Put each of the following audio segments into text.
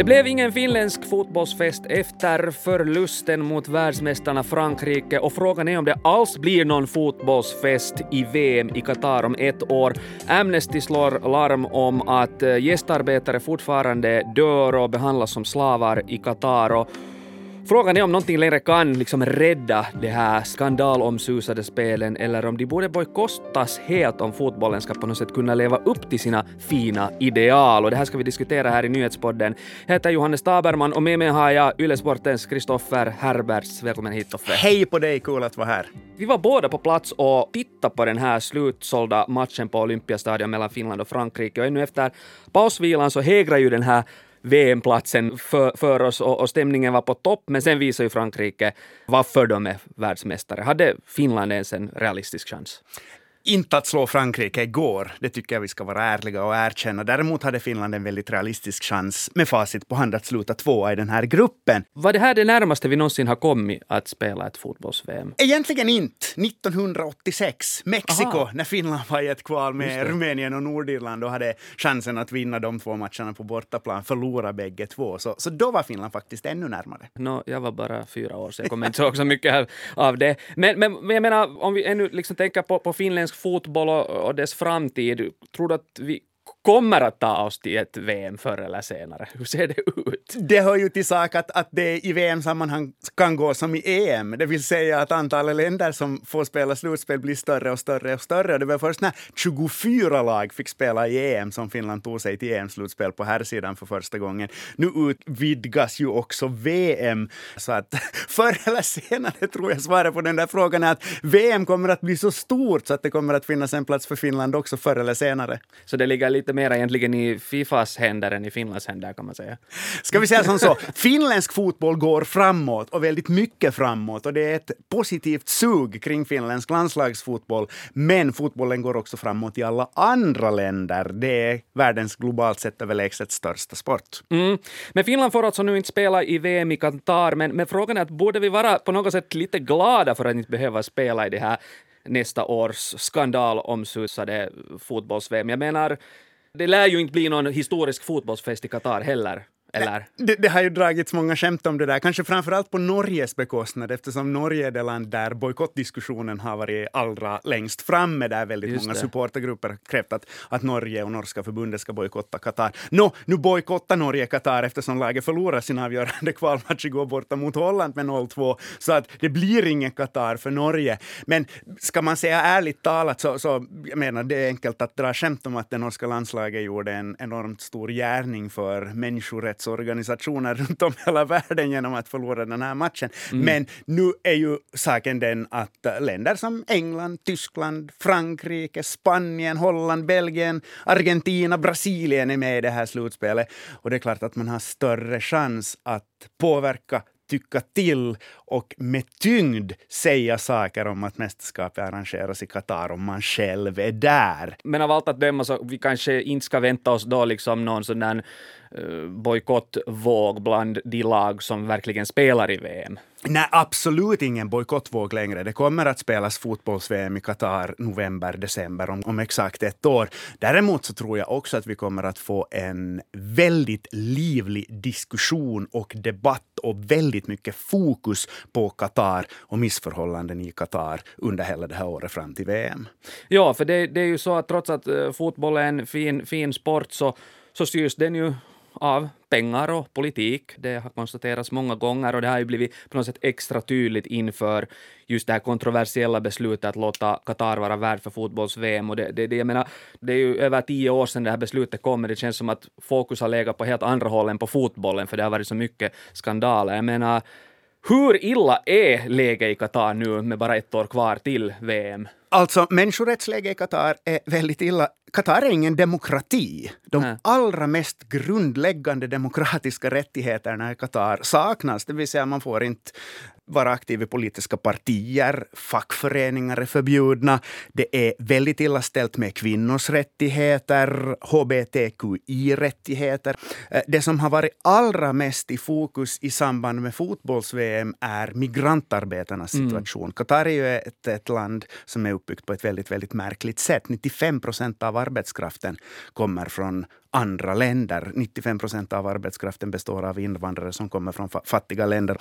Det blev ingen finländsk fotbollsfest efter förlusten mot världsmästarna Frankrike och frågan är om det alls blir någon fotbollsfest i VM i Qatar om ett år. Amnesty slår larm om att eh, gästarbetare fortfarande dör och behandlas som slavar i Qatar och Frågan är om någonting längre kan liksom rädda de här skandalomsusade spelen eller om de borde bojkottas helt om fotbollen ska på något sätt kunna leva upp till sina fina ideal. Och det här ska vi diskutera här i nyhetspodden. Jag heter Johannes Taberman och med mig har jag Ylesportens Kristoffer Herberts. Välkommen hit Toffe. Hej på dig, kul att vara här. Vi var båda på plats och tittade på den här slutsålda matchen på Olympiastadion mellan Finland och Frankrike och ännu efter pausvilan så hägrar ju den här VM-platsen för, för oss och, och, stämningen var på topp, men sen visade ju Frankrike varför de är världsmästare. Hade Finland ens en realistisk chans? Inte att slå Frankrike igår, det tycker jag vi ska vara ärliga och erkänna. Däremot hade Finland en väldigt realistisk chans med facit på hand att sluta tvåa i den här gruppen. Var det här det närmaste vi någonsin har kommit att spela ett fotbolls-VM? Egentligen inte. 1986, Mexiko, Aha. när Finland var i ett kval med Rumänien och Nordirland och hade chansen att vinna de två matcherna på bortaplan, förlora bägge två. Så, så då var Finland faktiskt ännu närmare. No, jag var bara fyra år, så jag kommer inte ihåg så mycket av det. Men, men, jag menar, om vi ännu liksom tänker på, på Finland svensk fotboll och, och dess framtid, tror du att vi kommer att ta oss till ett VM förr eller senare. Hur ser det ut? Det hör ju till sak att, att det i VM-sammanhang kan gå som i EM, det vill säga att antalet länder som får spela slutspel blir större och större och större. Det var först när 24 lag fick spela i EM som Finland tog sig till EM-slutspel på här sidan för första gången. Nu utvidgas ju också VM, så att förr eller senare tror jag svaret på den där frågan är att VM kommer att bli så stort så att det kommer att finnas en plats för Finland också förr eller senare. Så det ligger lite mer egentligen i Fifas händer än i Finlands händer kan man säga. Ska vi säga som så, finländsk fotboll går framåt och väldigt mycket framåt och det är ett positivt sug kring finländsk landslagsfotboll. Men fotbollen går också framåt i alla andra länder. Det är världens globalt sett överlägset största sport. Mm. Men Finland får alltså nu inte spela i VM i Qatar, men, men frågan är att borde vi vara på något sätt lite glada för att inte behöva spela i det här nästa års skandalomsusade fotbolls-VM. Jag menar, det lär ju inte bli någon historisk fotbollsfest i Qatar heller. Eller? Det, det, har ju dragits många skämt om det där, kanske framförallt på Norges bekostnad eftersom Norge är det land där bojkottdiskussionen har varit allra längst framme, där väldigt Just många det. supportergrupper har krävt att, att Norge och norska förbundet ska bojkotta Qatar. Nå, nu bojkottar Norge Qatar eftersom laget förlorar sin avgörande kvalmatch igår borta mot Holland med 0-2, så att det blir ingen Qatar för Norge. Men ska man säga ärligt talat så, så jag menar, det är enkelt att dra skämt om att det norska landslaget gjorde en enormt stor gärning för människorätt idrottsorganisationer runt om hela världen genom att förlora den här matchen. Mm. Men nu är ju saken den att länder som England, Tyskland, Frankrike, Spanien, Holland, Belgien, Argentina, Brasilien är med i det här slutspelet. Och det är klart att man har större chans att påverka tycka till och med tyngd säga saker om att mästerskapet arrangeras i Qatar om man själv är där. Men av allt att döma så vi kanske inte ska vänta oss då liksom någon sån där uh, bojkottvåg bland de lag som verkligen spelar i VM. Nej, absolut ingen bojkottvåg längre. Det kommer att spelas fotbolls-VM i Qatar november, december om, om, exakt ett år. Däremot så tror jag också att vi kommer att få en väldigt livlig diskussion och debatt och väldigt mycket fokus på Qatar och missförhållanden i Qatar under hela det här året fram till VM. Ja, för det, det är ju så att trots att eh, fotboll är en fin, fin sport så, så styrs den ju av pengar och politik. Det har konstaterats många gånger och det har ju blivit på något sätt extra tydligt inför just det här kontroversiella beslutet att låta Qatar vara värd för fotbolls-VM. Och det, det, det, jag menar, det är ju över tio år sedan det här beslutet kom, men det känns som att fokus har legat på helt andra håll än på fotbollen, för det har varit så mycket skandaler. Jag menar, hur illa är läget i Qatar nu med bara ett år kvar till VM? Alltså, människorättsläget i Qatar är väldigt illa. Qatar är ingen demokrati. De allra mest grundläggande demokratiska rättigheterna i Qatar saknas. Det vill säga, man får inte vara aktiv i politiska partier, fackföreningar är förbjudna, det är väldigt illa ställt med kvinnors rättigheter, hbtqi-rättigheter. Eh, det som har varit allra mest i fokus i samband med fotbolls-VM är migrantarbetarnas mm. situation. Mm. Qatar är ju ett, ett land som är uppbyggt på ett väldigt, väldigt märkligt sätt. 95 procent av arbetskraften kommer från andra länder. 95 procent av arbetskraften består av invandrare som kommer från fattiga länder.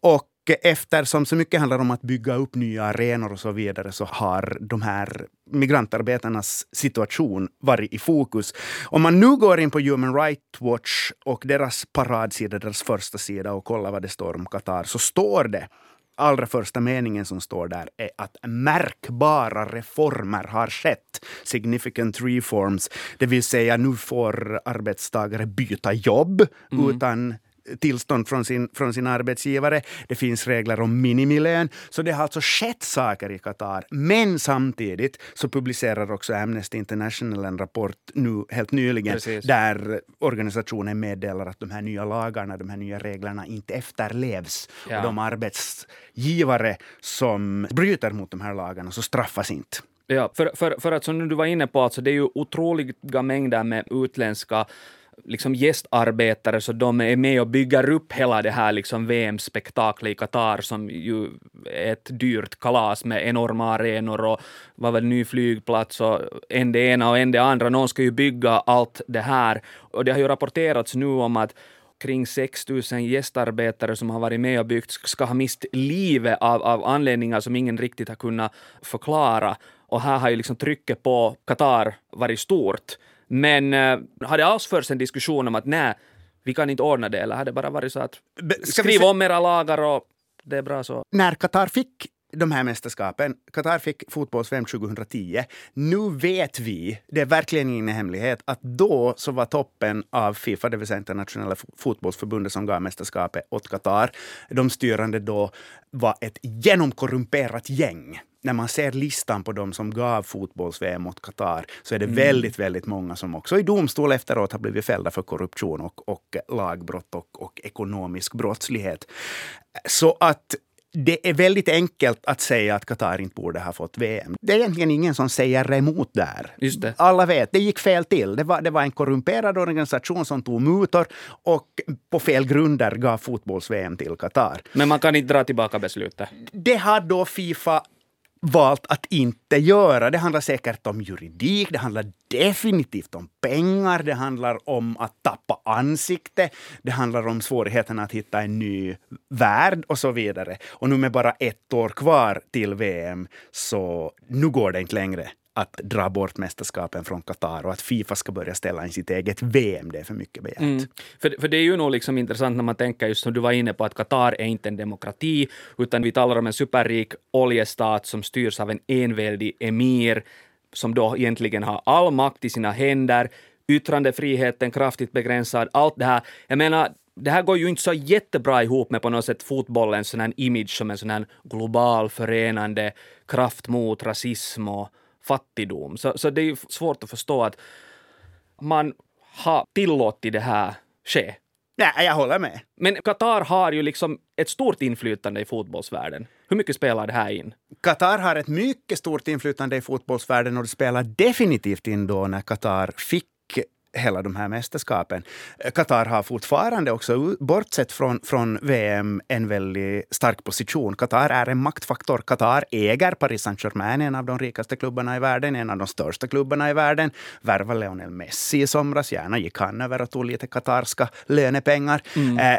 Och eftersom så mycket handlar om att bygga upp nya arenor och så vidare så har de här migrantarbetarnas situation varit i fokus. Om man nu går in på Human Rights Watch och deras paradsida, deras första sida och kollar vad det står om Qatar, så står det allra första meningen som står där är att märkbara reformer har skett. Significant reforms. Det vill säga nu får arbetstagare byta jobb mm. utan tillstånd från sin, från sin arbetsgivare. Det finns regler om minimilön. Så det har alltså skett saker i Qatar. Men samtidigt så publicerar också Amnesty International en rapport nu helt nyligen Precis. där organisationen meddelar att de här nya lagarna, de här nya reglerna inte efterlevs. Ja. Och de arbetsgivare som bryter mot de här lagarna så straffas inte. Ja, för, för, för att som du var inne på, alltså det är ju otroliga mängder med utländska liksom gästarbetare, så de är med och bygger upp hela det här liksom VM-spektaklet i Qatar, som ju är ett dyrt kalas med enorma arenor och var väl ny flygplats och en det ena och en det andra. Någon ska ju bygga allt det här. Och det har ju rapporterats nu om att kring 6 000 gästarbetare som har varit med och byggt ska ha mist livet av, av anledningar som ingen riktigt har kunnat förklara. Och här har ju liksom trycket på Qatar varit stort. Men har det alls förts en diskussion om att nej, vi kan inte ordna det, eller har det bara varit så att skriv om era lagar och det är bra så? När Qatar fick de här mästerskapen. Qatar fick fotbolls-VM 2010. Nu vet vi, det är verkligen ingen hemlighet, att då så var toppen av Fifa, det vill säga internationella fotbollsförbundet som gav mästerskapet åt Qatar. De styrande då var ett genomkorrumperat gäng när man ser listan på de som gav fotbolls-VM mot Qatar så är det mm. väldigt, väldigt många som också i domstol efteråt har blivit fällda för korruption och, och lagbrott och, och ekonomisk brottslighet. Så att det är väldigt enkelt att säga att Qatar inte borde ha fått VM. Det är egentligen ingen som säger emot där. Alla vet, det gick fel till. Det var, det var en korrumperad organisation som tog mutor och på fel grunder gav fotbolls-VM till Qatar. Men man kan inte dra tillbaka beslutet? Det har då Fifa valt att inte göra. Det handlar säkert om juridik, det handlar definitivt om pengar, det handlar om att tappa ansikte, det handlar om svårigheten att hitta en ny värld och så vidare. Och nu med bara ett år kvar till VM, så nu går det inte längre att dra bort mästerskapen från Qatar och att Fifa ska börja ställa in sitt eget VM. Det är för mycket begärt. Mm. För, för det är ju nog liksom intressant när man tänker, just som du var inne på, att Qatar är inte en demokrati, utan vi talar om en superrik oljestat som styrs av en enväldig emir, som då egentligen har all makt i sina händer, yttrandefriheten kraftigt begränsad, allt det här. Jag menar, det här går ju inte så jättebra ihop med på något sätt fotbollens sån här image som en sån här global förenande kraft mot rasism och fattigdom. Så, så det är svårt att förstå att man har tillåtit det här ske. Nej, jag håller med. Men Qatar har ju liksom ett stort inflytande i fotbollsvärlden. Hur mycket spelar det här in? Qatar har ett mycket stort inflytande i fotbollsvärlden och det spelar definitivt in då när Qatar fick hela de här mästerskapen. Qatar har fortfarande också, bortsett från, från VM, en väldigt stark position. Qatar är en maktfaktor. Qatar äger Paris Saint-Germain, en av de rikaste klubbarna i världen, en av de största klubbarna i världen. Värvade Lionel Messi i somras. Gärna gick han över och tog lite katarska lönepengar. Mm. Eh,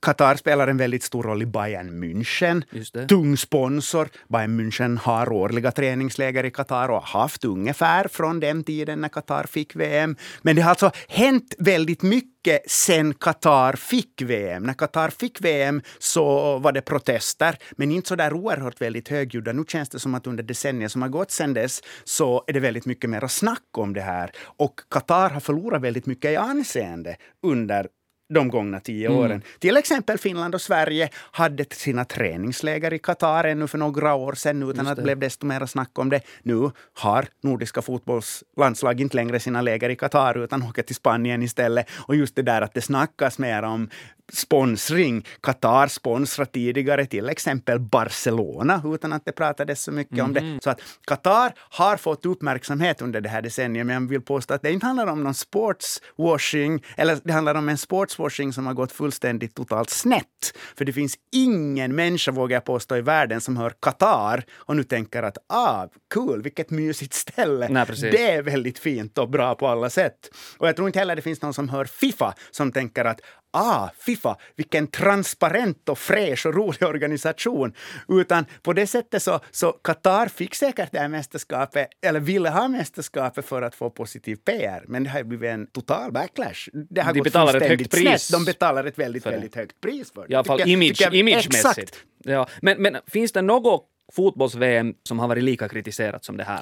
Qatar spelar en väldigt stor roll i Bayern München. Tung sponsor. Bayern München har årliga träningsläger i Qatar och har haft ungefär från den tiden när Qatar fick VM. Men det har alltså hänt väldigt mycket sen Qatar fick VM. När Qatar fick VM så var det protester, men inte så där oerhört väldigt högljudda. Nu känns det som att under decennier som har gått sen dess så är det väldigt mycket mer snack om det här. Och Qatar har förlorat väldigt mycket i anseende under de gångna tio mm. åren. Till exempel Finland och Sverige hade sina träningsläger i Qatar ännu för några år sedan utan att det blev desto mer snack om det. Nu har nordiska fotbollslandslag inte längre sina läger i Qatar utan åker till Spanien istället. Och just det där att det snackas mer om sponsring. Qatar sponsrade tidigare till exempel Barcelona utan att det pratades så mycket mm -hmm. om det. Mhm. Så att Qatar har fått uppmärksamhet under det här decenniet, men jag vill påstå att det inte handlar om någon sportswashing, eller det handlar om en sportswashing som har gått fullständigt totalt snett. För det finns ingen människa, vågar jag påstå, i världen som hör Qatar och nu tänker att ah, cool, vilket mysigt ställe. Nej, det är väldigt fint och bra på alla sätt. Och jag tror inte heller det finns någon som hör Fifa som tänker att ah, Fifa, vilken transparent och fräsch och rolig organisation. Utan på det sättet så, så Qatar fick säkert det här mästerskapet, eller ville ha mästerskapet för att få positiv PR. Men det har blivit en total backlash. Det har De betalar ett högt pris. Snett. De betalar ett väldigt, väldigt högt pris för det. I alla fall image, imagemässigt. Ja. Men, men finns det något fotbolls-VM som har varit lika kritiserat som det här?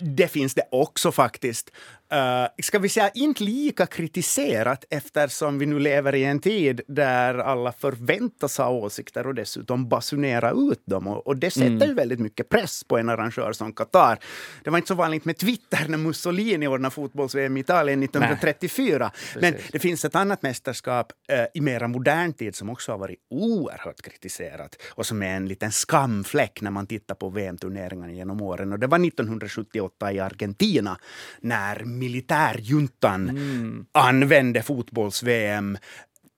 Det finns det också faktiskt. Uh, ska vi säga inte lika kritiserat eftersom vi nu lever i en tid där alla förväntas ha åsikter och dessutom basunera ut dem. Och, och det sätter mm. ju väldigt mycket press på en arrangör som Qatar. Det var inte så vanligt med Twitter när Mussolini ordnade fotbolls-VM i Italien 1934. Men det finns ett annat mästerskap uh, i mera modern tid som också har varit oerhört kritiserat och som är en liten skamfläck när man tittar på VM-turneringarna genom åren. Och det var 1978 i Argentina när militärjuntan mm. använde fotbolls-VM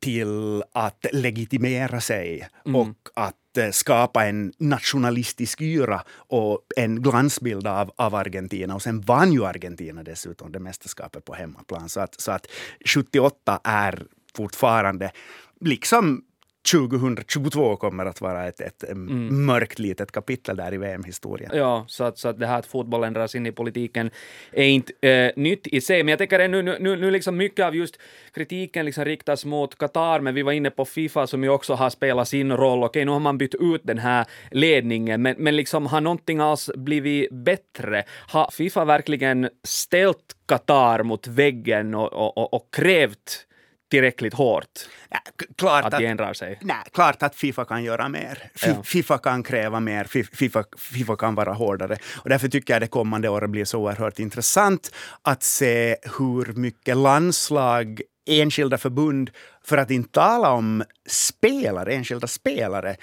till att legitimera sig mm. och att eh, skapa en nationalistisk yra och en glansbild av, av Argentina. Och sen vann ju Argentina dessutom det mästerskapet på hemmaplan. Så att, så att 78 är fortfarande, liksom 2022 kommer att vara ett, ett mm. mörkt litet kapitel där i VM-historien. Ja, så att, så att det här att fotbollen dras in i politiken är inte äh, nytt i sig. Men jag tänker nu, nu, nu liksom mycket av just kritiken liksom riktas mot Qatar, men vi var inne på Fifa som ju också har spelat sin roll. Okej, nu har man bytt ut den här ledningen, men, men liksom har någonting alls blivit bättre? Har Fifa verkligen ställt Qatar mot väggen och, och, och, och krävt tillräckligt hårt ja, klart att, att de ändrar sig? Nej, klart att Fifa kan göra mer. Ja. Fifa kan kräva mer, Fifa, Fifa kan vara hårdare. Och därför tycker jag det kommande året blir så oerhört intressant att se hur mycket landslag enskilda förbund, för att inte tala om spelare, enskilda spelare,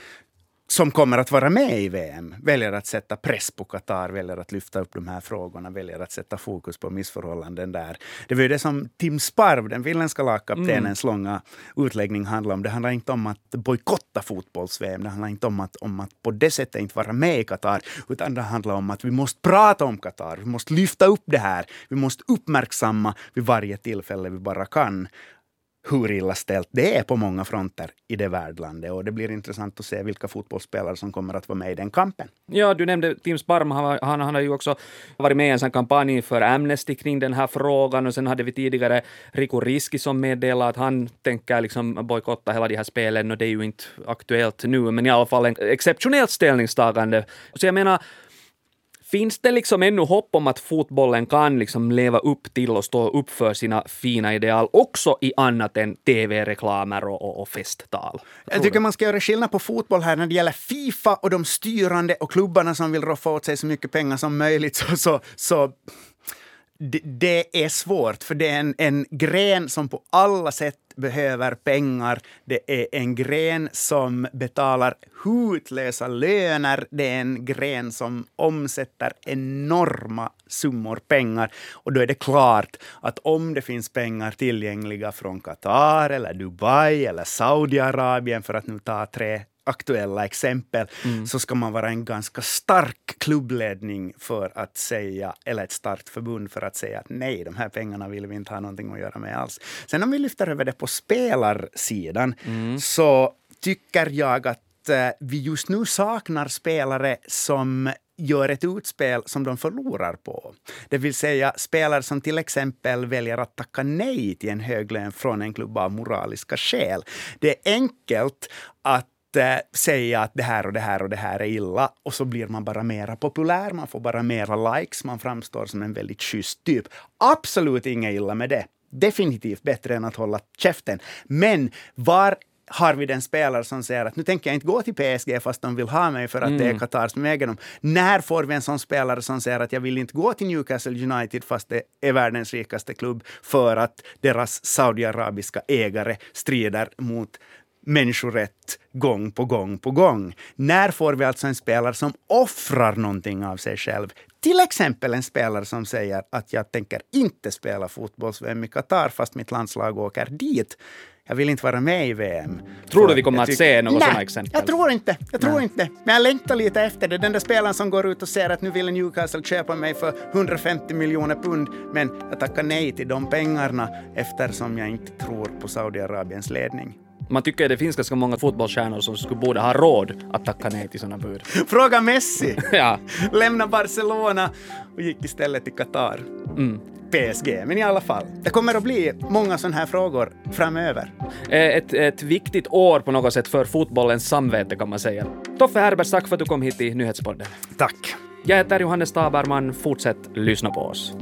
som kommer att vara med i VM väljer att sätta press på Qatar, väljer att lyfta upp de här frågorna, väljer att sätta fokus på missförhållanden där. Det var ju det som Tim Sparv, den finländska lagkaptenens mm. långa utläggning handlade om. Det handlar inte om att bojkotta fotbolls-VM, det handlar inte om att, om att på det sättet inte vara med i Qatar, utan det handlar om att vi måste prata om Qatar, vi måste lyfta upp det här, vi måste uppmärksamma vid varje tillfälle vi bara kan hur illa ställt det är på många fronter i det värdlandet. Och det blir intressant att se vilka fotbollsspelare som kommer att vara med i den kampen. Ja, du nämnde Tim Sparm. Han, han, han har ju också varit med i en sån kampanj för Amnesty kring den här frågan. Och sen hade vi tidigare Riku Riski som meddelade att han tänker liksom bojkotta hela de här spelen. Och det är ju inte aktuellt nu, men i alla fall en exceptionellt ställningstagande. Så jag menar, Finns det liksom ännu hopp om att fotbollen kan liksom leva upp till och stå upp för sina fina ideal också i annat än tv-reklamer och, och, och festal? Jag, jag tycker du? man ska göra skillnad på fotboll här när det gäller Fifa och de styrande och klubbarna som vill roffa åt sig så mycket pengar som möjligt. Så, så, så det, det, är svårt, för det är en, en gren som på alla sätt behöver pengar. Det är en gren som betalar hutlösa löner. Det är en gren som omsätter enorma summor pengar. Och då är det klart att om det finns pengar tillgängliga från Qatar, eller Dubai eller Saudiarabien, för att nu ta tre aktuella exempel, mm. så ska man vara en ganska stark klubbledning för att säga, eller ett starkt förbund för att säga att nej, de här pengarna vill vi inte ha någonting att göra med alls. Sen om vi lyfter över det på spelarsidan, mm. så tycker jag att eh, vi just nu saknar spelare som gör ett utspel som de förlorar på. Det vill säga spelare som till exempel väljer att tacka nej till en hög lön från en klubb av moraliska skäl. Det är enkelt att säga att det här och det här och det här är illa och så blir man bara mera populär, man får bara mera likes, man framstår som en väldigt schysst typ. Absolut inget illa med det. Definitivt bättre än att hålla käften. Men var har vi den spelare som säger att nu tänker jag inte gå till PSG fast de vill ha mig för att mm. det är mm. Qatar som äger dem. När får vi en sån spelare som säger att jag vill inte gå till Newcastle United fast det är världens rikaste klubb för att deras saudiarabiska ägare strider mot människorätt gång på gång på gång. När får vi alltså en spelare som offrar någonting av sig själv? Till exempel en spelare som säger att jag tänker inte spela fotbolls-VM i Qatar fast mitt landslag åker dit. Jag vill inte vara med i VM. Tror du vi kommer att se något sådana exempel? jag tror inte. Jag tror nej. inte. Men jag längtar lite efter det. Den där spelaren som går ut och säger att nu vill Newcastle köpa mig för 150 miljoner pund, men jag tackar nej till de pengarna eftersom jag inte tror på Saudiarabiens ledning. Man tycker att det finns ganska många fotbollsstjärnor som skulle borde ha råd att tacka nej till sådana bud. Fråga Messi! ja. Lämna Barcelona och gick istället till Qatar. Mm. PSG, men i alla fall. Det kommer att bli många sådana här frågor framöver. Eh, ett, ett viktigt år på något sätt för fotbollens samvete kan man säga. Toffe Herbers, tack för att du kom hit till Nyhetspodden. Tack. Jag heter Johannes Taberman. Fortsätt lyssna på oss.